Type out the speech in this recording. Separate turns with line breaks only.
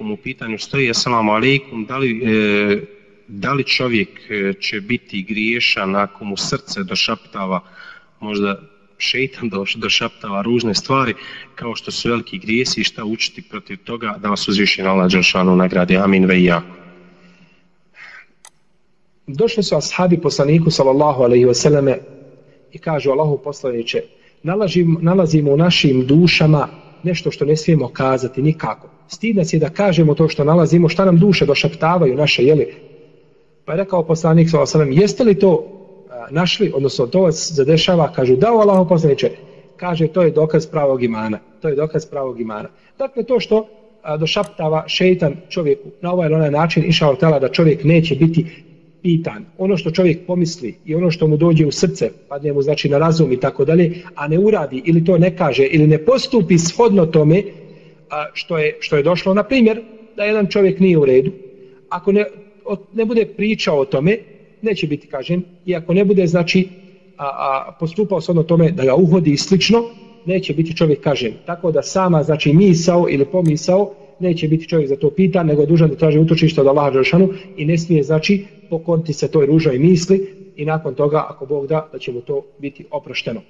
u pitanju stoji, assalamu alaikum, da li, e, da li čovjek e, će biti griješan ako mu srce došaptava možda šeitan došaptava ružne stvari kao što su veliki grijesi i šta učiti protiv toga da vas uzviši na Allah Đelšanu nagradi. Amin ve i ja.
Došli su ashabi poslaniku sallallahu alaihi wasallame i kažu Allahu poslaniće nalazimo, nalazimo u našim dušama nešto što ne smijemo kazati nikako. Stid nas je da kažemo to što nalazimo, šta nam duše došaptavaju naše, jeli? Pa je rekao poslanik s.a.v. jeste li to a, našli, odnosno to vas zadešava, kažu da u Allahu poslaniče, kaže to je dokaz pravog imana. To je dokaz pravog imana. Dakle, to što a, došaptava šeitan čovjeku na ovaj ili onaj način, išao tela da čovjek neće biti pitan, ono što čovjek pomisli i ono što mu dođe u srce, padne mu znači na razum i tako dalje, a ne uradi ili to ne kaže ili ne postupi shodno tome a, što, je, što je došlo, na primjer, da jedan čovjek nije u redu, ako ne, o, ne bude pričao o tome, neće biti kažen, i ako ne bude znači a, a, postupao shodno tome da ga uhodi i slično, neće biti čovjek kažen. Tako da sama znači misao ili pomisao neće biti čovjek za to pita, nego je dužan da traži utočište od Allaha Đeršanu i ne smije, znači, pokonti se toj ružoj misli i nakon toga, ako Bog da, da će mu to biti oprošteno.